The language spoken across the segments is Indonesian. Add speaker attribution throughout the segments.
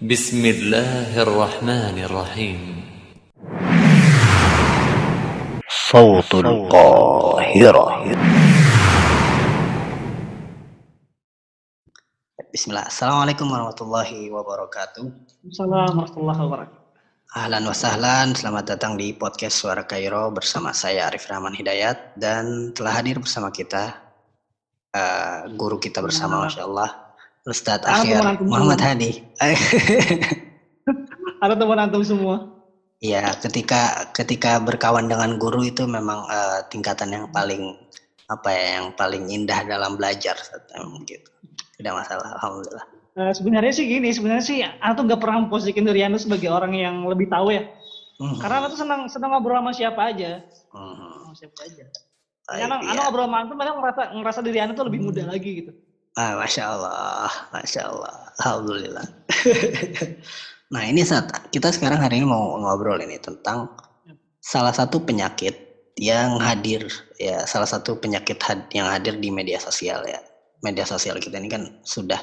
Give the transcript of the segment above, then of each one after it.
Speaker 1: بسم الله الرحمن الرحيم
Speaker 2: صوت القاهرة
Speaker 3: Bismillah. Assalamualaikum warahmatullahi wabarakatuh.
Speaker 4: Assalamualaikum warahmatullahi wabarakatuh.
Speaker 3: Ahlan wa sahlan, selamat datang di podcast Suara Kairo bersama saya Arif Rahman Hidayat dan telah hadir bersama kita uh, guru kita bersama Masya Allah Ustadz Akhir Muhammad Hadi.
Speaker 4: Ada teman antum semua.
Speaker 3: Iya, ketika ketika berkawan dengan guru itu memang uh, tingkatan yang paling apa ya, yang paling indah dalam belajar, gitu. Tidak masalah, alhamdulillah.
Speaker 4: Uh, sebenarnya sih gini, sebenarnya sih aku nggak pernah memposisikan diri anu sebagai orang yang lebih tahu ya. Hmm. Karena aku senang senang ngobrol sama siapa aja. Hmm. Sama siapa aja. Karena anu ngobrol sama antum, kadang ngerasa ngerasa diri tuh lebih muda hmm. lagi gitu.
Speaker 3: Ah, masya Allah, masya Allah, alhamdulillah. nah ini saat kita sekarang hari ini mau ngobrol ini tentang salah satu penyakit yang hadir ya salah satu penyakit had, yang hadir di media sosial ya media sosial kita ini kan sudah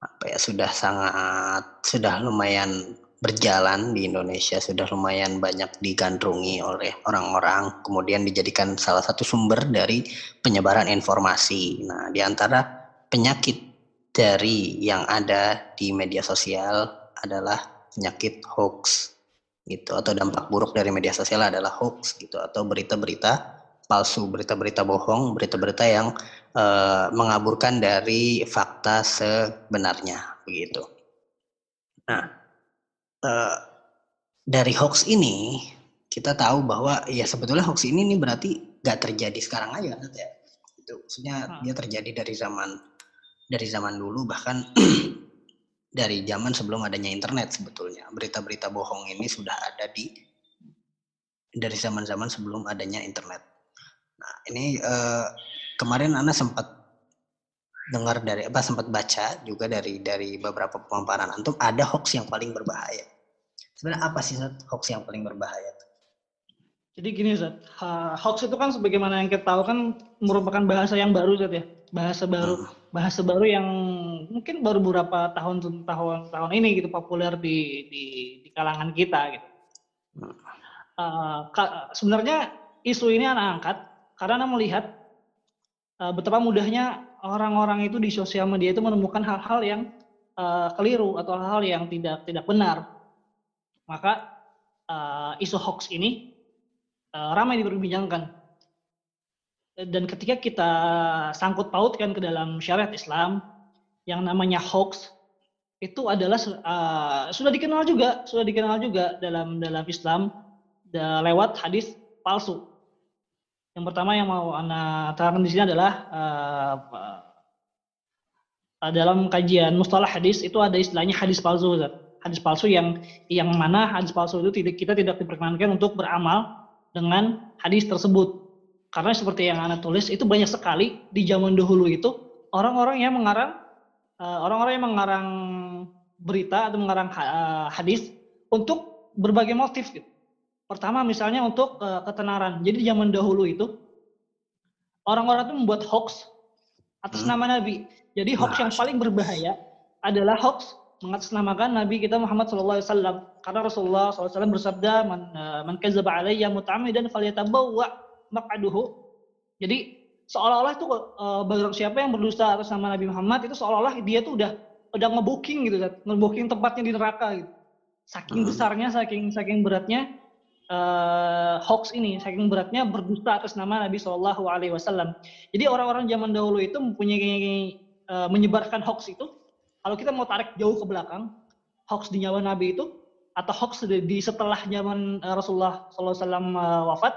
Speaker 3: apa ya sudah sangat sudah lumayan berjalan di Indonesia sudah lumayan banyak digandrungi oleh orang-orang kemudian dijadikan salah satu sumber dari penyebaran informasi. Nah, di antara penyakit dari yang ada di media sosial adalah penyakit hoax gitu atau dampak buruk dari media sosial adalah hoax gitu atau berita-berita palsu, berita-berita bohong, berita-berita yang uh, mengaburkan dari fakta sebenarnya begitu. Nah, uh, dari hoax ini kita tahu bahwa ya sebetulnya hoax ini nih berarti gak terjadi sekarang aja kan ya. Itu maksudnya hmm. dia terjadi dari zaman dari zaman dulu bahkan dari zaman sebelum adanya internet sebetulnya. Berita-berita bohong ini sudah ada di dari zaman-zaman sebelum adanya internet. Nah, ini uh, kemarin Anda sempat dengar dari apa sempat baca juga dari dari beberapa pemaparan antum ada hoax yang paling berbahaya. Sebenarnya apa sih hoax yang paling berbahaya?
Speaker 4: Jadi gini Zat, hoax itu kan sebagaimana yang kita tahu kan merupakan bahasa yang baru Zat ya. Bahasa baru, hmm. bahasa baru yang mungkin baru beberapa tahun tahun tahun ini gitu populer di di, di kalangan kita gitu. Uh, sebenarnya isu ini anak angkat karena melihat uh, betapa mudahnya orang-orang itu di sosial media itu menemukan hal-hal yang uh, keliru atau hal-hal yang tidak tidak benar. Maka uh, isu hoax ini uh, ramai diperbincangkan. Dan ketika kita sangkut pautkan ke dalam syariat Islam yang namanya hoax itu adalah uh, sudah dikenal juga, sudah dikenal juga dalam dalam Islam lewat hadis palsu. Yang pertama yang mau anda terangkan di sini adalah uh, dalam kajian mustalah hadis itu ada istilahnya hadis palsu. Hadis palsu yang yang mana hadis palsu itu tidak kita tidak diperkenankan untuk beramal dengan hadis tersebut. Karena seperti yang anda tulis itu banyak sekali di zaman dahulu itu orang-orang yang mengarang uh, orang-orang yang mengarang berita atau mengarang hadis untuk berbagai motif gitu Pertama misalnya untuk uh, ketenaran. Jadi zaman dahulu itu orang-orang itu membuat hoax atas hmm. nama Nabi. Jadi hoax nah. yang paling berbahaya adalah hoax mengatasnamakan Nabi kita Muhammad SAW. Karena Rasulullah SAW bersabda, man, uh, man kazaba alayya muta'amidan falyatabawwa maq'aduhu. Jadi seolah-olah itu uh, barang siapa yang berdusta atas nama Nabi Muhammad itu seolah-olah dia tuh udah udah ngebooking gitu, ngebooking tempatnya di neraka gitu. Saking hmm. besarnya, saking saking beratnya uh, hoax ini saking beratnya berdusta atas nama Nabi Shallallahu Alaihi Wasallam. Jadi orang-orang zaman dahulu itu mempunyai uh, menyebarkan hoax itu. Kalau kita mau tarik jauh ke belakang, hoax di nyawa Nabi itu atau hoax di, setelah zaman uh, Rasulullah SAW uh, wafat,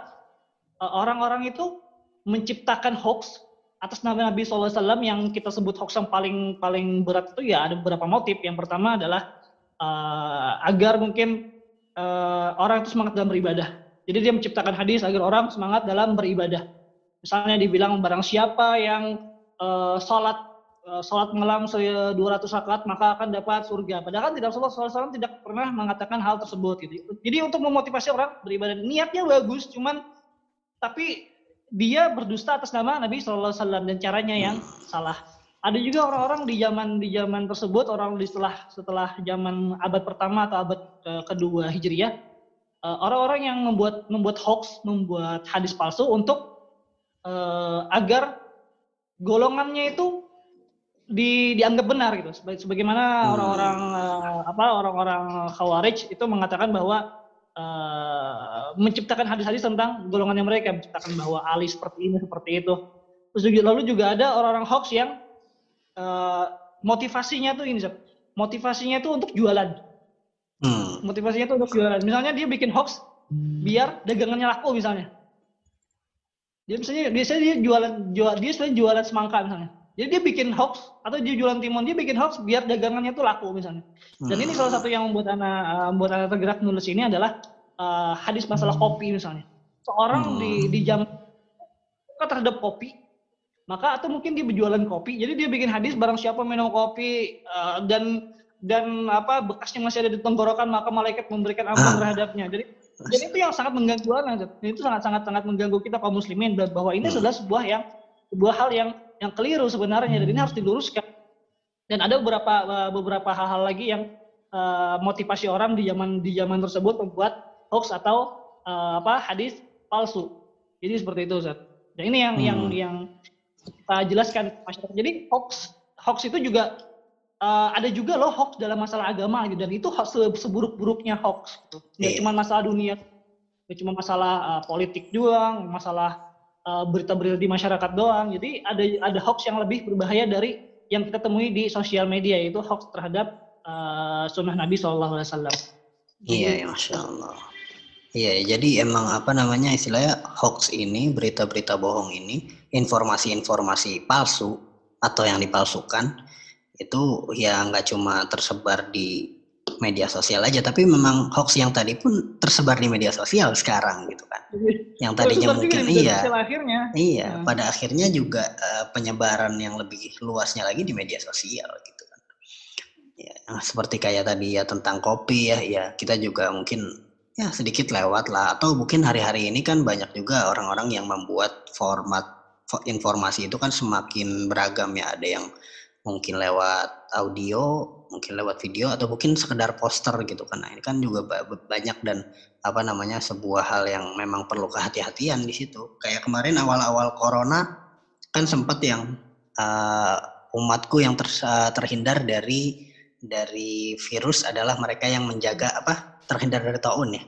Speaker 4: uh, orang-orang itu menciptakan hoax atas nama Nabi SAW yang kita sebut hoax yang paling paling berat itu ya ada beberapa motif. Yang pertama adalah uh, agar mungkin uh, orang itu semangat dalam beribadah. Jadi dia menciptakan hadis agar orang semangat dalam beribadah. Misalnya dibilang barang siapa yang uh, sholat sholat malam 200 rakaat maka akan dapat surga. Padahal kan tidak Rasulullah SAW tidak pernah mengatakan hal tersebut. Gitu. Jadi untuk memotivasi orang beribadah niatnya bagus, cuman tapi dia berdusta atas nama Nabi SAW dan caranya yang salah. ada juga orang-orang di zaman di zaman tersebut orang di setelah setelah zaman abad pertama atau abad ke- kedua hijriyah eh, orang-orang yang membuat membuat hoax membuat hadis palsu untuk eh, agar golongannya itu di, dianggap benar gitu. Seba- sebagaimana
Speaker 3: Hmm.
Speaker 4: orang-orang eh, apa orang-orang khawarij itu mengatakan bahwa eh, menciptakan hadis-hadis tentang golongannya mereka menciptakan bahwa Ali seperti ini seperti itu. Terus juga, lalu juga ada orang-orang hoax yang eh, motivasinya tuh ini Zat. motivasinya itu untuk jualan.
Speaker 3: Hmm.
Speaker 4: motivasinya itu untuk jualan. Misalnya dia bikin hoax biar dagangannya laku misalnya. Dia misalnya biasanya dia jualan jual dia sebenarnya jualan semangka misalnya jadi dia bikin hoax atau dia jualan timun dia bikin hoax biar dagangannya itu laku misalnya. Dan ini salah satu yang membuat anak eh, membuat anak tergerak nulis ini adalah eh, hadis masalah kopi misalnya. Seorang di di jam terhadap kopi maka atau mungkin dia berjualan kopi jadi dia bikin hadis barang siapa minum kopi eh, dan dan apa bekasnya masih ada di tenggorokan maka malaikat memberikan ampun
Speaker 3: Ah.
Speaker 4: terhadapnya. Jadi jadi itu yang sangat mengganggu anak itu sangat sangat sangat mengganggu kita kaum muslimin bahwa ini
Speaker 3: Hmm.
Speaker 4: adalah sebuah yang sebuah hal yang yang keliru sebenarnya dan ini harus diluruskan dan ada beberapa eh, beberapa hal-hal lagi yang eh, motivasi orang di zaman di zaman tersebut membuat hoax atau eh, apa hadis palsu jadi seperti itu Zat. dan ini yang yang
Speaker 3: Hmm.
Speaker 4: yang kita jelaskan masyarakat jadi hoax hoax itu juga eh, ada juga loh hoax dalam masalah agama gitu dan itu hoax se- seburuk-buruknya hoax gitu. Nggak
Speaker 3: Iya.
Speaker 4: cuma masalah dunia, nggak cuma masalah eh, politik doang, masalah berita-berita di masyarakat doang. Jadi ada ada hoax yang lebih berbahaya dari yang kita temui di sosial media yaitu hoax terhadap eh, sunnah Nabi Shallallahu Alaihi Wasallam.
Speaker 3: Iya, ya, masya Allah. Iya, jadi emang apa namanya istilahnya hoax ini, berita-berita bohong ini, informasi-informasi palsu atau yang dipalsukan itu ya nggak cuma tersebar di media sosial aja, tapi memang hoax yang tadi pun tersebar di media sosial sekarang gitu kan. Yang tadinya mungkin iya,
Speaker 4: akhirnya.
Speaker 3: iya,
Speaker 4: Hmm.
Speaker 3: pada akhirnya juga eh, penyebaran yang lebih luasnya lagi di media sosial gitu kan. Ya, seperti kayak tadi ya tentang kopi ya, ya kita juga mungkin ya sedikit lewat lah atau mungkin hari-hari ini kan banyak juga orang-orang yang membuat format fo- informasi itu kan semakin beragam ya ada yang mungkin lewat audio mungkin lewat video atau mungkin sekedar poster gitu kan. Nah ini kan juga ba- ba- banyak dan apa namanya sebuah hal yang memang perlu kehati-hatian di situ. Kayak kemarin awal-awal corona kan sempat yang eh, umatku yang ter- eh, terhindar dari dari virus adalah mereka yang menjaga apa terhindar dari taun ya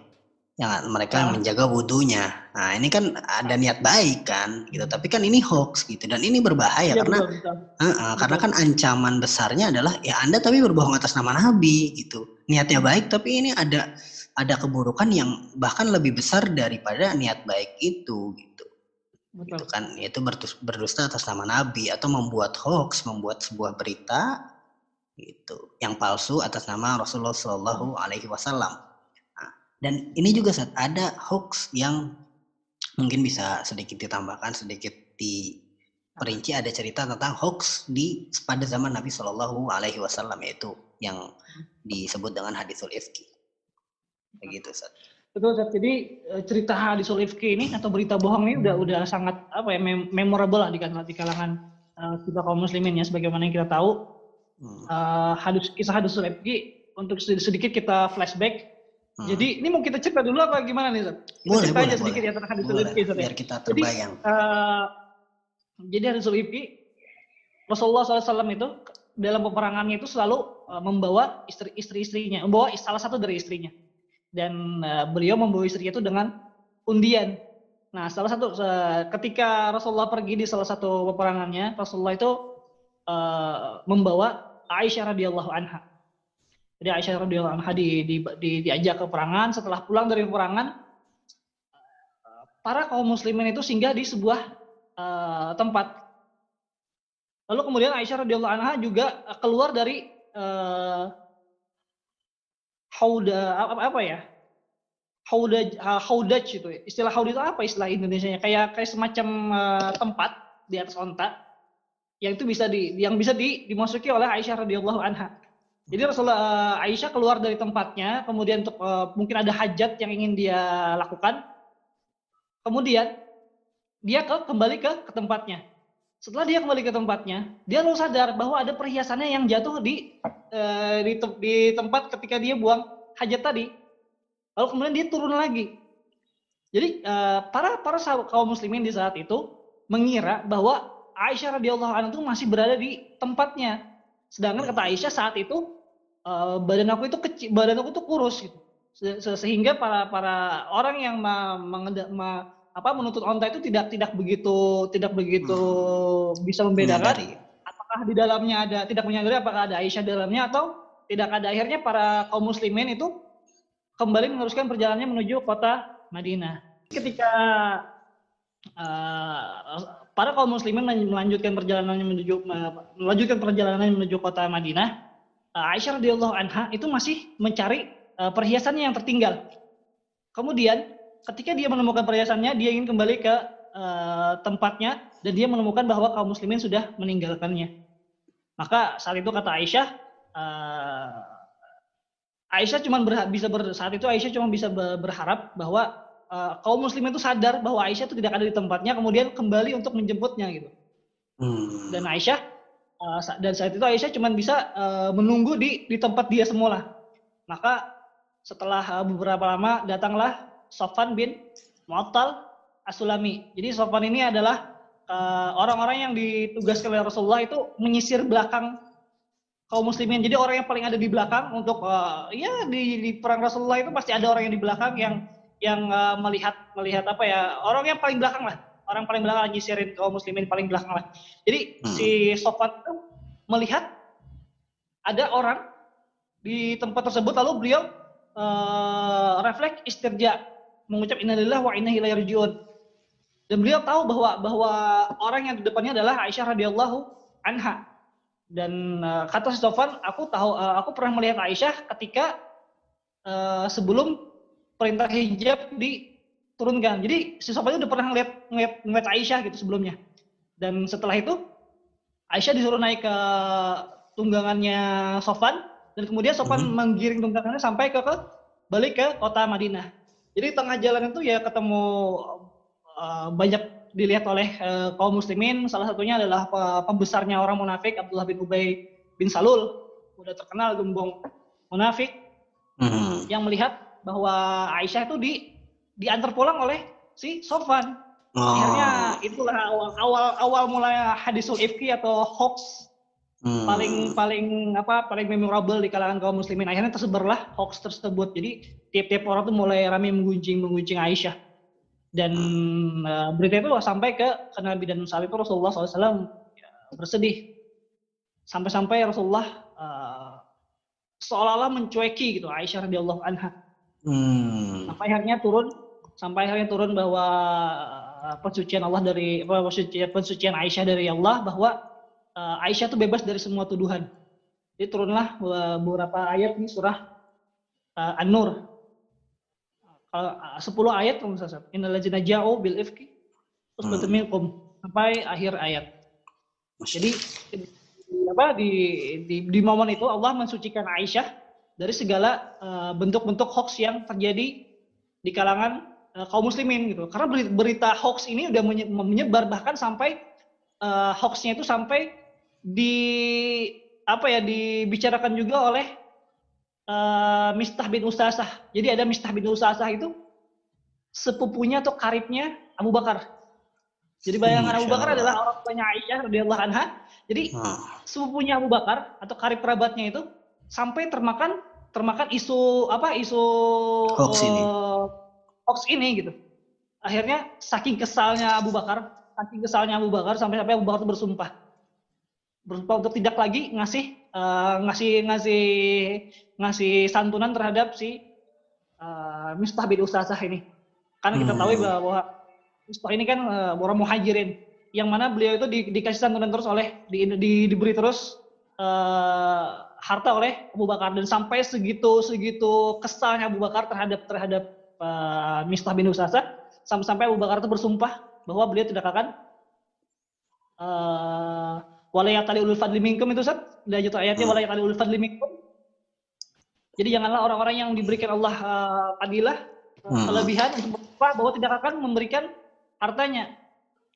Speaker 3: yang mereka yang menjaga wudhunya. Nah ini kan ada niat baik kan gitu. Tapi kan ini hoax gitu. Dan ini berbahaya
Speaker 4: Iya,
Speaker 3: karena
Speaker 4: betul, betul.
Speaker 3: Heeh, karena kan ancaman besarnya adalah ya anda tapi berbohong atas nama nabi gitu. Niatnya baik tapi ini ada ada keburukan yang bahkan lebih besar daripada niat baik itu gitu.
Speaker 4: Betul.
Speaker 3: itu kan bertus- berdusta atas nama nabi atau membuat hoax membuat sebuah berita gitu yang palsu atas nama Rasulullah Shallallahu Alaihi Wasallam dan ini juga Sat, ada hoax yang mungkin bisa sedikit ditambahkan sedikit diperinci ada cerita tentang hoax di pada zaman Nabi Shallallahu Alaihi Wasallam yaitu yang disebut dengan hadisul ifki begitu Sat.
Speaker 4: Betul, Zat. Jadi eh, cerita hadisul ifki ini atau berita bohong ini udah udah sangat apa ya mem- memorable lah di kalangan di kalangan eh, kita kaum muslimin ya sebagaimana yang kita tahu
Speaker 3: Hmm.
Speaker 4: eh, hadis kisah hadisul ifki untuk sed- sedikit kita flashback.
Speaker 3: Hmm.
Speaker 4: Jadi ini mau kita cerita dulu apa gimana nih? Kita
Speaker 3: boleh
Speaker 4: cerita
Speaker 3: boleh
Speaker 4: aja sedikit
Speaker 3: boleh.
Speaker 4: ya
Speaker 3: Boleh,
Speaker 4: ifki, Zat, ya.
Speaker 3: biar kita terbayang
Speaker 4: Eh, jadi hadisul ifki Rasulullah SAW itu dalam peperangannya itu selalu eh, membawa istri istri istrinya, membawa salah satu dari istrinya, dan eh, beliau membawa istrinya itu dengan undian. Nah, salah satu eh, ketika Rasulullah pergi di salah satu peperangannya, Rasulullah itu eh, membawa Aisyah radhiyallahu anha. Jadi Aisyah radhiyallahu anha di, di, di- diajak ke peperangan. Setelah pulang dari peperangan, eh, para kaum muslimin itu singgah di sebuah eh, tempat. Lalu kemudian Aisyah radhiyallahu anha juga eh, keluar dari eh, hauda apa, apa ya? Hauda haudaj itu. Istilah hauda itu apa istilah Indonesianya? Kayak kayak semacam eh, tempat di atas onta yang itu bisa di yang bisa di, dimasuki oleh Aisyah radhiyallahu anha. Jadi Rasulullah eh, Aisyah keluar dari tempatnya, kemudian untuk eh, mungkin ada hajat yang ingin dia lakukan. Kemudian dia ke kembali ke, ke tempatnya. setelah dia kembali ke tempatnya, dia lalu sadar bahwa ada perhiasannya yang jatuh di eh, di, di tempat ketika dia buang hajat tadi. Lalu kemudian dia turun lagi. Jadi eh, para para kaum muslimin di saat itu mengira bahwa Aisyah radhiyallahu anha itu masih berada di tempatnya. Sedangkan kata Aisyah saat itu eh, badan aku itu kecil, badan aku itu kurus gitu. Se- se- Sehingga para para orang yang ma- mengeda- ma- apa menuntut onta itu tidak tidak begitu tidak begitu bisa membedakan
Speaker 3: Menyadari.
Speaker 4: apakah di dalamnya ada tidak menyadari apakah ada Aisyah di dalamnya atau tidak ada akhirnya para kaum muslimin itu kembali meneruskan perjalanannya menuju kota Madinah. Ketika eh, para kaum muslimin melanjutkan perjalanannya menuju melanjutkan perjalanannya menuju kota Madinah, eh, Aisyah radhiyallahu anha itu masih mencari eh, perhiasannya yang tertinggal. Kemudian ketika dia menemukan perhiasannya, dia ingin kembali ke eh, tempatnya dan dia menemukan bahwa kaum muslimin sudah meninggalkannya. Maka saat itu kata Aisyah, eh, Aisyah cuma bisa ber, saat itu Aisyah cuma bisa be- berharap bahwa eh, kaum muslimin itu sadar bahwa Aisyah itu tidak ada di tempatnya, kemudian kembali untuk menjemputnya gitu.
Speaker 3: Hmm.
Speaker 4: Dan Aisyah sa- dan saat itu Aisyah cuma bisa eh, menunggu di di tempat dia semula. Maka setelah eh, beberapa lama datanglah Sofan bin Mu'attal As-Sulami. Jadi Sofan ini adalah orang-orang yang ditugaskan oleh Rasulullah itu menyisir belakang kaum muslimin. Jadi orang yang paling ada di belakang untuk eh, ya di, di perang Rasulullah itu pasti ada orang yang di belakang yang yang eh, melihat melihat apa ya orang yang paling belakang lah orang paling belakang nyisirin kaum muslimin paling belakang lah. Jadi
Speaker 3: Hmm.
Speaker 4: si Sofan itu melihat ada orang di tempat tersebut lalu beliau eh, refleks istirja mengucap innalillahi wa inna ilaihi rajiun. Dan beliau tahu bahwa bahwa orang yang di depannya adalah Aisyah radhiyallahu anha. Dan eh, kata si Sofan, aku tahu eh, aku pernah melihat Aisyah ketika eh, sebelum perintah hijab diturunkan. Jadi si Sofan itu udah pernah ngeliat, ngeliat, ngeliat Aisyah gitu sebelumnya. Dan setelah itu Aisyah disuruh naik ke tunggangannya Sofan dan kemudian Sofan
Speaker 3: Mhm.
Speaker 4: menggiring tunggangannya sampai ke, ke balik ke kota Madinah. Jadi tengah jalan itu ya ketemu uh, banyak dilihat oleh uh, kaum muslimin. Salah satunya adalah pe- pembesarnya orang munafik Abdullah bin Ubay bin Salul, udah terkenal gembong munafik
Speaker 3: Hmm.
Speaker 4: yang melihat bahwa Aisyah itu di diantar pulang oleh si Sofan.
Speaker 3: Oh.
Speaker 4: Akhirnya itulah awal awal awal mulai hadisul ifki atau hoax
Speaker 3: Hmm.
Speaker 4: paling paling apa paling memorable di kalangan kaum muslimin akhirnya tersebarlah hoax tersebut jadi tiap-tiap orang tuh mulai ramai menggunjing menggunjing Aisyah dan eh, berita itu sampai ke, ke Nabi dan itu Rasulullah SAW ya, bersedih sampai-sampai Rasulullah eh, seolah-olah mencueki gitu Aisyah radhiyallahu anha
Speaker 3: Hmm.
Speaker 4: sampai akhirnya turun sampai akhirnya turun bahwa uh, pensucian Allah dari pensucian, pensucian Aisyah dari Allah bahwa uh, Aisyah itu bebas dari semua tuduhan. Jadi turunlah uh, beberapa ayat di surah uh, An-Nur. Kalau uh, 10 ayat kalau misalnya innal ladzina ja'u bil ifki usbatun minkum sampai akhir ayat. Jadi di- apa di, di di momen itu Allah mensucikan Aisyah dari segala eh, bentuk-bentuk hoax yang terjadi di kalangan eh, kaum muslimin gitu. Karena beri- berita hoax ini udah menye- menyebar bahkan sampai eh, hoaxnya itu sampai di apa ya dibicarakan juga oleh eh, Mistah bin Usasah. Jadi ada Mistah bin Usasah itu sepupunya atau karibnya Abu Bakar. Jadi bayangan Abu Bakar adalah orang tuanya Aisyah radhiyallahu anha. Jadi
Speaker 3: Hmm.
Speaker 4: sepupunya Abu Bakar atau karib kerabatnya itu sampai termakan termakan isu apa isu
Speaker 3: Hoax ini.
Speaker 4: Hoax ini gitu. Akhirnya saking kesalnya Abu Bakar, saking kesalnya Abu Bakar sampai sampai Abu Bakar itu bersumpah bersumpah untuk tidak lagi ngasih eh, ngasih ngasih ngasih santunan terhadap si eh, Mistah bin Usasah ini. Karena kita
Speaker 3: Hmm.
Speaker 4: tahu bahwa Mistah ini kan eh, orang muhajirin yang mana beliau itu di, dikasih santunan terus oleh di, di- diberi terus eh, harta oleh Abu Bakar dan sampai segitu segitu kesalnya Abu Bakar terhadap terhadap eh, Mistah bin Usasah sampai-sampai Abu Bakar itu bersumpah bahwa beliau tidak akan eh walayatali ulul fadli minkum itu Ustaz lanjut ayatnya walayatali ulul fadli minkum jadi janganlah orang-orang yang diberikan Allah fadilah eh,
Speaker 3: Hmm.
Speaker 4: kelebihan untuk bersumpah bahwa tidak akan memberikan hartanya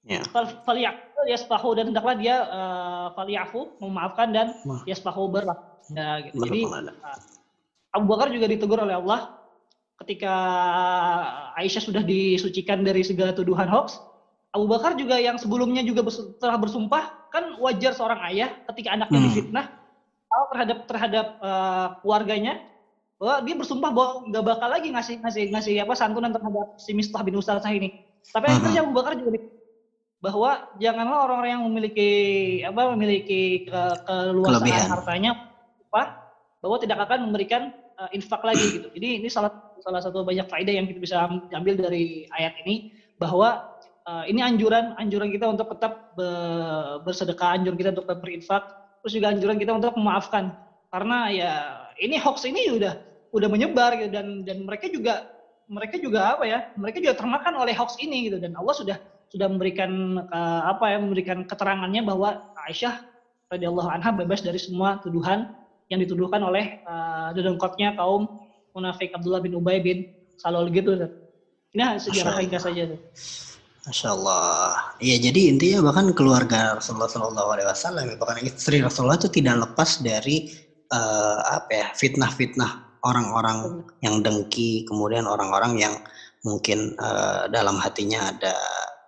Speaker 3: Ya.
Speaker 4: Falyafu yasfahu dan hendaklah dia uh, falyafu memaafkan dan yasfahu berlah. Ya, gitu. Jadi. Abu Bakar juga ditegur oleh Allah ketika Aisyah sudah disucikan dari segala tuduhan hoax. Abu Bakar juga yang sebelumnya juga telah bersumpah kan wajar seorang ayah ketika anaknya
Speaker 3: Hmm.
Speaker 4: difitnah kalau terhadap terhadap eh, keluarganya bahwa dia bersumpah bahwa nggak bakal lagi ngasih ngasih ngasih apa santunan terhadap si Mistah bin Usasah ini. Tapi
Speaker 3: Hmm.
Speaker 4: akhirnya Abu Bakar juga bahwa janganlah orang-orang yang memiliki apa memiliki ke, keluasan
Speaker 3: Kelebihan.
Speaker 4: hartanya apa bahwa tidak akan memberikan uh, infak lagi gitu. Jadi ini salah salah satu banyak faedah yang kita bisa ambil dari ayat ini bahwa uh, ini anjuran anjuran kita untuk tetap be- bersedekah, anjuran kita untuk tetap berinfak, terus juga anjuran kita untuk memaafkan. Karena ya ini hoax ini udah udah menyebar gitu dan dan mereka juga mereka juga apa ya? Mereka juga termakan oleh hoax ini gitu dan Allah sudah sudah memberikan uh, apa ya memberikan keterangannya bahwa Aisyah radhiyallahu anha bebas dari semua tuduhan yang dituduhkan oleh uh, dedengkotnya kaum munafik Abdullah bin Ubay bin Salul gitu. Ustaz. Ini sejarah ringkas saja. tuh.
Speaker 3: Masya Allah. Iya jadi intinya bahkan keluarga Rasulullah Shallallahu Alaihi Wasallam, bahkan istri Rasulullah itu tidak lepas dari eh, apa ya fitnah-fitnah orang-orang yang dengki, kemudian orang-orang yang mungkin eh, dalam hatinya ada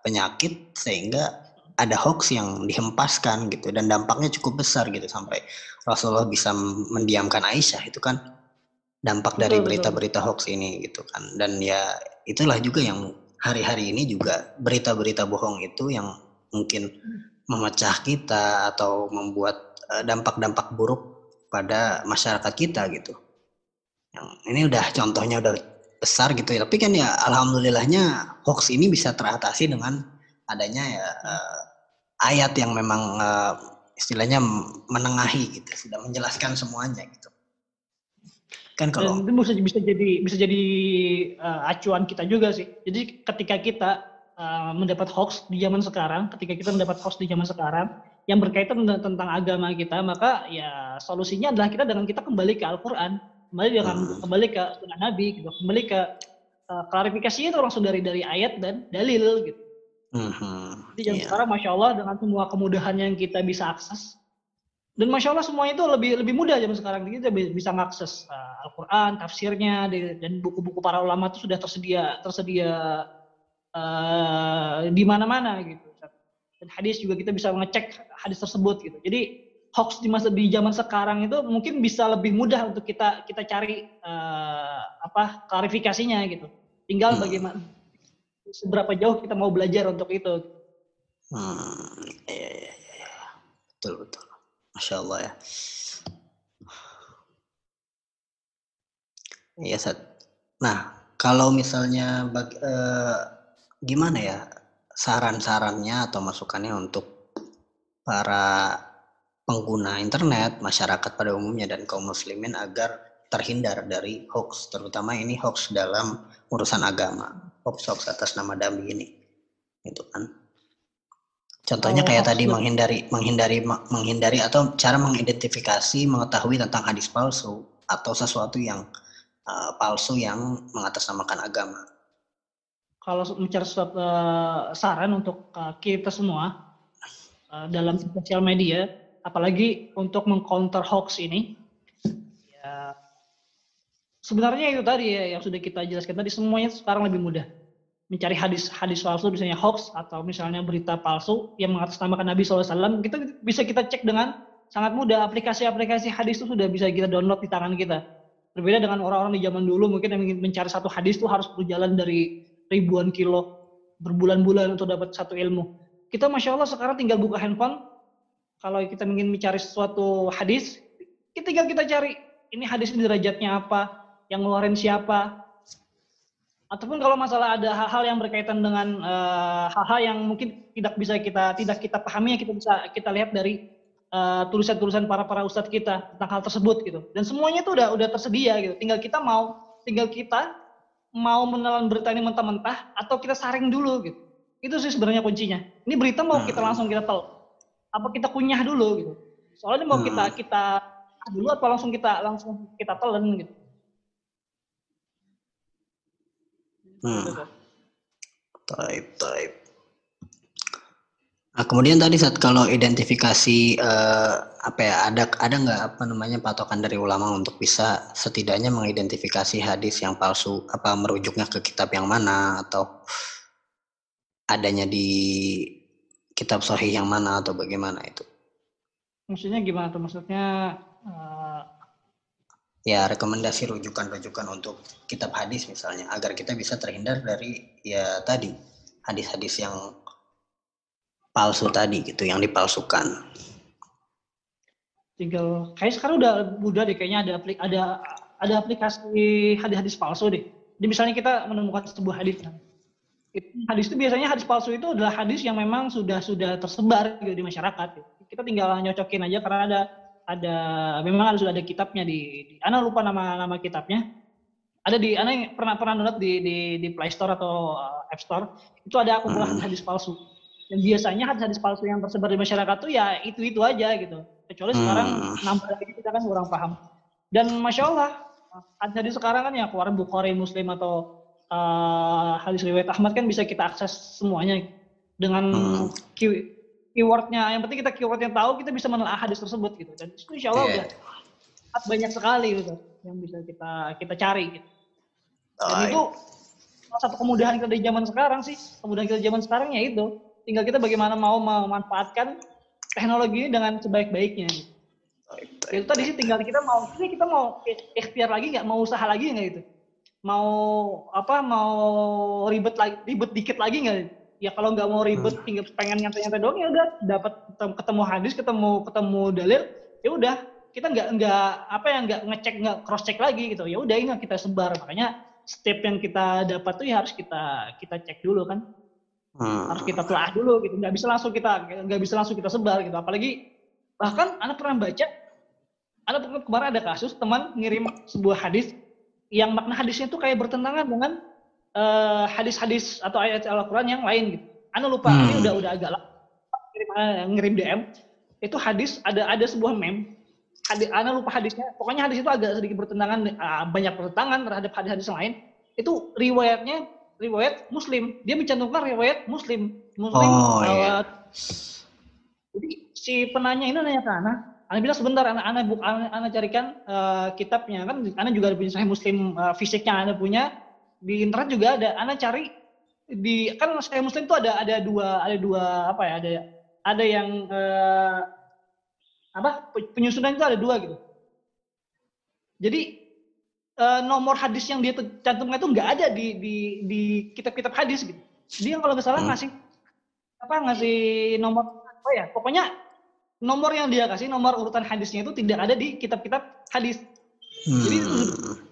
Speaker 3: penyakit sehingga ada hoax yang dihempaskan gitu dan dampaknya cukup besar gitu sampai Rasulullah bisa mendiamkan Aisyah itu kan dampak dari berita-berita hoax ini gitu kan dan ya itulah juga yang hari-hari ini juga berita-berita bohong itu yang mungkin memecah kita atau membuat eh, dampak-dampak buruk pada masyarakat kita gitu. Yang ini udah contohnya udah besar gitu ya. Tapi kan ya alhamdulillahnya hoax ini bisa teratasi dengan adanya ya eh, ayat yang memang eh, istilahnya menengahi gitu, sudah menjelaskan semuanya gitu. Kan kalau
Speaker 4: Dan itu bisa bisa jadi bisa jadi uh, acuan kita juga sih. Jadi ketika kita uh, mendapat hoax di zaman sekarang, ketika kita mendapat hoax di zaman sekarang yang berkaitan tentang agama kita, maka ya solusinya adalah kita dengan kita kembali ke Al-Qur'an, kembali dengan
Speaker 3: Hmm.
Speaker 4: kembali ke sunnah Nabi gitu, kembali ke uh, klarifikasinya itu langsung dari dari ayat dan dalil gitu.
Speaker 3: Mhm,
Speaker 4: Jadi zaman
Speaker 3: iya.
Speaker 4: sekarang masya Allah dengan semua kemudahan yang kita bisa akses dan masya Allah semuanya itu lebih lebih mudah zaman sekarang kita bi- bisa mengakses uh, Al-Quran, tafsirnya dan buku-buku para ulama itu sudah tersedia tersedia uh, di mana-mana gitu. Dan hadis juga kita bisa mengecek hadis tersebut gitu. Jadi hoax di masa di zaman sekarang itu mungkin bisa lebih mudah untuk kita kita cari uh, apa klarifikasinya gitu. Tinggal
Speaker 3: Hmm.
Speaker 4: bagaimana seberapa jauh kita mau belajar untuk itu.
Speaker 3: Hmm, iya, iya, iya. betul betul, masya Allah ya. Iya Sat. Nah kalau misalnya bag, eh, gimana ya saran-sarannya atau masukannya untuk para pengguna internet, masyarakat pada umumnya dan kaum muslimin agar terhindar dari hoax, terutama ini hoax dalam urusan agama, hoax-hoax atas nama Nabi ini, gitu kan? Contohnya
Speaker 4: Kalau
Speaker 3: kayak
Speaker 4: hoax
Speaker 3: tadi
Speaker 4: dan-
Speaker 3: menghindari menghindari menghindari atau cara mengidentifikasi mengetahui tentang hadis palsu atau sesuatu yang uh, palsu yang mengatasnamakan agama.
Speaker 4: Kalau mencari suatu eh, saran untuk eh, kita semua eh, dalam sosial media, apalagi untuk mengcounter hoax ini, ya sebenarnya itu tadi ya yang sudah kita jelaskan tadi semuanya sekarang lebih mudah mencari hadis hadis palsu misalnya hoax atau misalnya berita palsu yang mengatasnamakan Nabi SAW kita bisa kita cek dengan sangat mudah. Aplikasi-aplikasi hadis itu sudah bisa kita download di tangan kita. Berbeda dengan orang-orang di zaman dulu mungkin yang ingin mencari satu hadis itu harus berjalan dari ribuan kilo berbulan-bulan untuk dapat satu ilmu. Kita masya Allah sekarang tinggal buka handphone. Kalau kita ingin mencari sesuatu hadis kita tinggal kita cari ini hadis ini derajatnya apa yang ngeluarin siapa ataupun kalau masalah ada hal-hal yang berkaitan dengan eh, hal-hal yang mungkin tidak bisa kita tidak kita pahami kita bisa kita lihat dari eh, tulisan-tulisan para para ustadz kita tentang hal tersebut gitu. Dan semuanya itu udah udah tersedia gitu. Tinggal kita mau tinggal kita mau menelan berita ini mentah-mentah atau kita saring dulu gitu. Itu sih sebenarnya kuncinya. Ini berita mau kita
Speaker 3: Hmm.
Speaker 4: langsung kita tel apa kita kunyah dulu gitu. Soalnya mau
Speaker 3: Hmm.
Speaker 4: kita kita dulu apa langsung kita langsung kita telan gitu
Speaker 3: Hmm. Taib, taib. Nah, kemudian tadi saat kalau identifikasi eh, apa ya ada ada nggak apa namanya patokan dari ulama untuk bisa setidaknya mengidentifikasi hadis yang palsu apa merujuknya ke kitab yang mana atau adanya di kitab sahih yang mana atau bagaimana itu?
Speaker 4: Maksudnya gimana tuh? Maksudnya eh,
Speaker 3: Ya rekomendasi rujukan-rujukan untuk kitab hadis misalnya agar kita bisa terhindar dari ya tadi hadis-hadis yang palsu tadi gitu yang dipalsukan.
Speaker 4: tinggal kayak sekarang udah udah deh kayaknya ada aplik ada ada aplikasi hadis-hadis palsu deh. Jadi misalnya kita menemukan sebuah hadis. itu- Hadis itu biasanya hadis palsu itu adalah hadis yang memang sudah sudah tersebar gitu di masyarakat. Kita tinggal nyocokin aja karena ada ada memang ada sudah ada kitabnya di, di Ana lupa nama nama kitabnya. Ada di Ana yang pernah pernah download di di di Play Store atau uh, App Store. Itu ada akumulasi
Speaker 3: Hmm.
Speaker 4: hadis palsu. Dan biasanya hadis-hadis palsu yang tersebar di masyarakat tuh ya itu-itu aja gitu. Kecuali sekarang
Speaker 3: Hmm.
Speaker 4: nambah lagi kita kan kurang paham. Dan masya Allah, hadis sekarang kan ya keluar Bukhari, Muslim atau uh, hadis riwayat Ahmad kan bisa kita akses semuanya dengan
Speaker 3: Hmm.
Speaker 4: Key- keywordnya. Yang penting kita keywordnya tahu, kita bisa menelaah hadis tersebut gitu. Dan itu insya Allah
Speaker 3: Iya.
Speaker 4: udah banyak sekali gitu yang bisa kita kita cari. Gitu. Dan
Speaker 3: Baik.
Speaker 4: itu salah satu kemudahan kita di zaman sekarang sih. Kemudahan kita di zaman sekarang ya itu. Tinggal kita bagaimana mau memanfaatkan teknologi ini dengan sebaik-baiknya. Gitu.
Speaker 3: Baik,
Speaker 4: Itu tadi sih tinggal kita mau ini kita mau ikhtiar lagi nggak, mau usaha lagi nggak itu? Mau apa? Mau ribet lagi, ribet dikit lagi nggak? Ya kalau nggak mau ribet,
Speaker 3: Hmm.
Speaker 4: tinggal pengen nyantai-nyantai doang ya udah dapat ketem- ketemu hadis, ketemu ketemu dalil, ya udah kita nggak nggak apa ya nggak ngecek nggak cross check lagi gitu. Ya udah ini kita sebar makanya step yang kita dapat tuh ya harus kita kita cek dulu kan
Speaker 3: Hmm.
Speaker 4: harus kita telah dulu gitu nggak bisa langsung kita nggak bisa langsung kita sebar gitu apalagi bahkan anak pernah baca anak pernah- kemarin ada kasus teman ngirim sebuah hadis yang makna hadisnya tuh kayak bertentangan dengan eh, hadis-hadis atau ayat Al-Quran yang lain gitu. Anak lupa
Speaker 3: Hmm.
Speaker 4: ini udah udah agak lama ngirim, eh, ngirim DM itu hadis ada ada sebuah meme hadis anak lupa hadisnya pokoknya hadis itu agak sedikit bertentangan eh, banyak bertentangan terhadap hadis-hadis yang lain itu riwayatnya riwayat Muslim. Dia mencantumkan riwayat Muslim. Muslim.
Speaker 3: Oh,
Speaker 4: eh,
Speaker 3: iya.
Speaker 4: Jadi si penanya ini nanya ke Ana, Ana bilang sebentar, Ana, Ana, buk, Ana, Ana carikan eh, kitabnya kan, Ana juga ada punya Sahih Muslim eh, fisiknya Ana punya di internet juga ada. Ana cari di kan Sahih Muslim itu ada ada dua ada dua apa ya ada ada yang eh, apa penyusunan itu ada dua gitu. Jadi eh, nomor hadis yang dia cantumkan itu nggak ada di di di kitab-kitab hadis gitu. Dia kalau nggak salah
Speaker 3: Hmm.
Speaker 4: ngasih apa ngasih nomor apa ya? Pokoknya nomor yang dia kasih nomor urutan hadisnya itu tidak ada di kitab-kitab hadis. Jadi
Speaker 3: Hmm.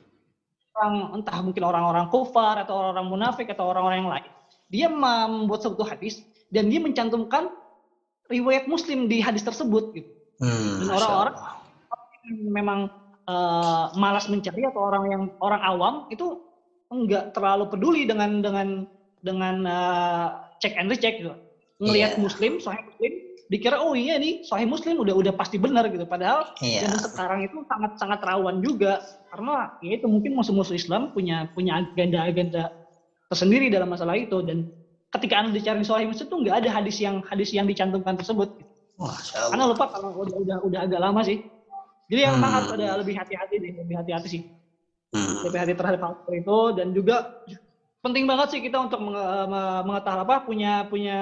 Speaker 4: Orang entah mungkin orang-orang kufar atau orang-orang munafik atau orang-orang yang lain. Dia membuat suatu hadis dan dia mencantumkan riwayat Muslim di hadis tersebut gitu.
Speaker 3: Hmm,
Speaker 4: Dan orang-orang memang eh, malas mencari atau orang yang orang awam itu enggak terlalu peduli dengan dengan dengan eh, check and recheck gitu. Ngelihat
Speaker 3: Iya.
Speaker 4: muslim, sahih muslim, dikira oh iya nih sahih muslim udah udah pasti benar gitu. Padahal
Speaker 3: Iya.
Speaker 4: zaman sekarang itu sangat sangat rawan juga karena ya itu mungkin musuh-musuh Islam punya punya agenda-agenda tersendiri dalam masalah itu dan ketika anda dicari sahih muslim tuh nggak ada hadis yang hadis yang dicantumkan tersebut. gitu.
Speaker 3: Masya
Speaker 4: Karena lupa kalau udah udah udah agak lama sih. Jadi yang
Speaker 3: Hmm.
Speaker 4: harus ada lebih hati-hati deh, lebih hati-hati sih.
Speaker 3: Hmm.
Speaker 4: Lebih hati terhadap hal itu dan juga penting banget sih kita untuk menge- me- mengetahui apa punya punya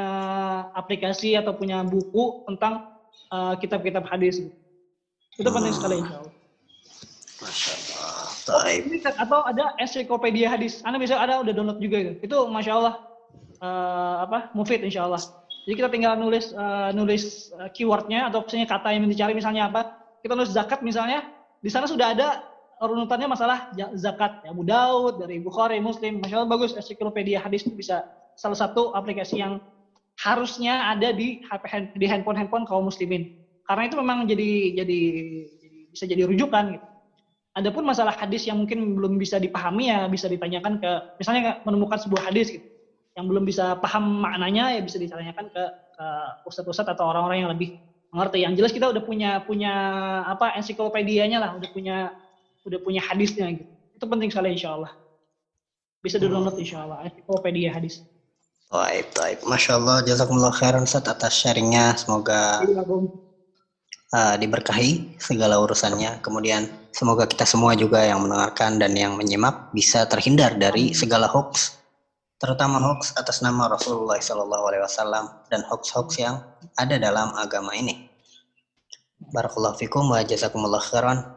Speaker 4: aplikasi atau punya buku tentang uh, kitab-kitab hadis. Itu penting
Speaker 3: Hmm.
Speaker 4: sekali insya Allah.
Speaker 3: Masya Allah.
Speaker 4: Kan- atau ada ensiklopedia hadis. Anda bisa ada udah download juga itu. Itu masya Allah eh, apa mufid insya Allah. Jadi kita tinggal nulis eh, nulis keywordnya atau misalnya kata yang dicari misalnya apa. Kita nulis zakat misalnya. Di sana sudah ada runutannya masalah zakat ya Abu Daud dari Bukhari Muslim. Masya Allah bagus ensiklopedia hadis itu bisa salah satu aplikasi yang harusnya ada di HP di handphone handphone kaum muslimin. Karena itu memang jadi jadi, jadi bisa jadi rujukan gitu. Adapun masalah hadis yang mungkin belum bisa dipahami ya bisa ditanyakan ke misalnya menemukan sebuah hadis gitu yang belum bisa paham maknanya ya bisa ditanyakan ke, ke ustadz-ustadz atau orang-orang yang lebih mengerti. Yang jelas kita udah punya punya apa ensiklopedianya lah, udah punya udah punya hadisnya gitu. Itu penting sekali insya Allah. Bisa di download insya Allah ensiklopedia hadis.
Speaker 3: Baik, baik. Masya Allah, jazakumullah khairan Ustaz atas sharingnya. Semoga uh, diberkahi segala urusannya. Kemudian semoga kita semua juga yang mendengarkan dan yang menyimak bisa terhindar dari segala hoax, terutama hoax atas nama Rasulullah SAW dan hoax-hoax yang ada dalam agama ini. Barakallahu fikum wa jazakumullah khairan.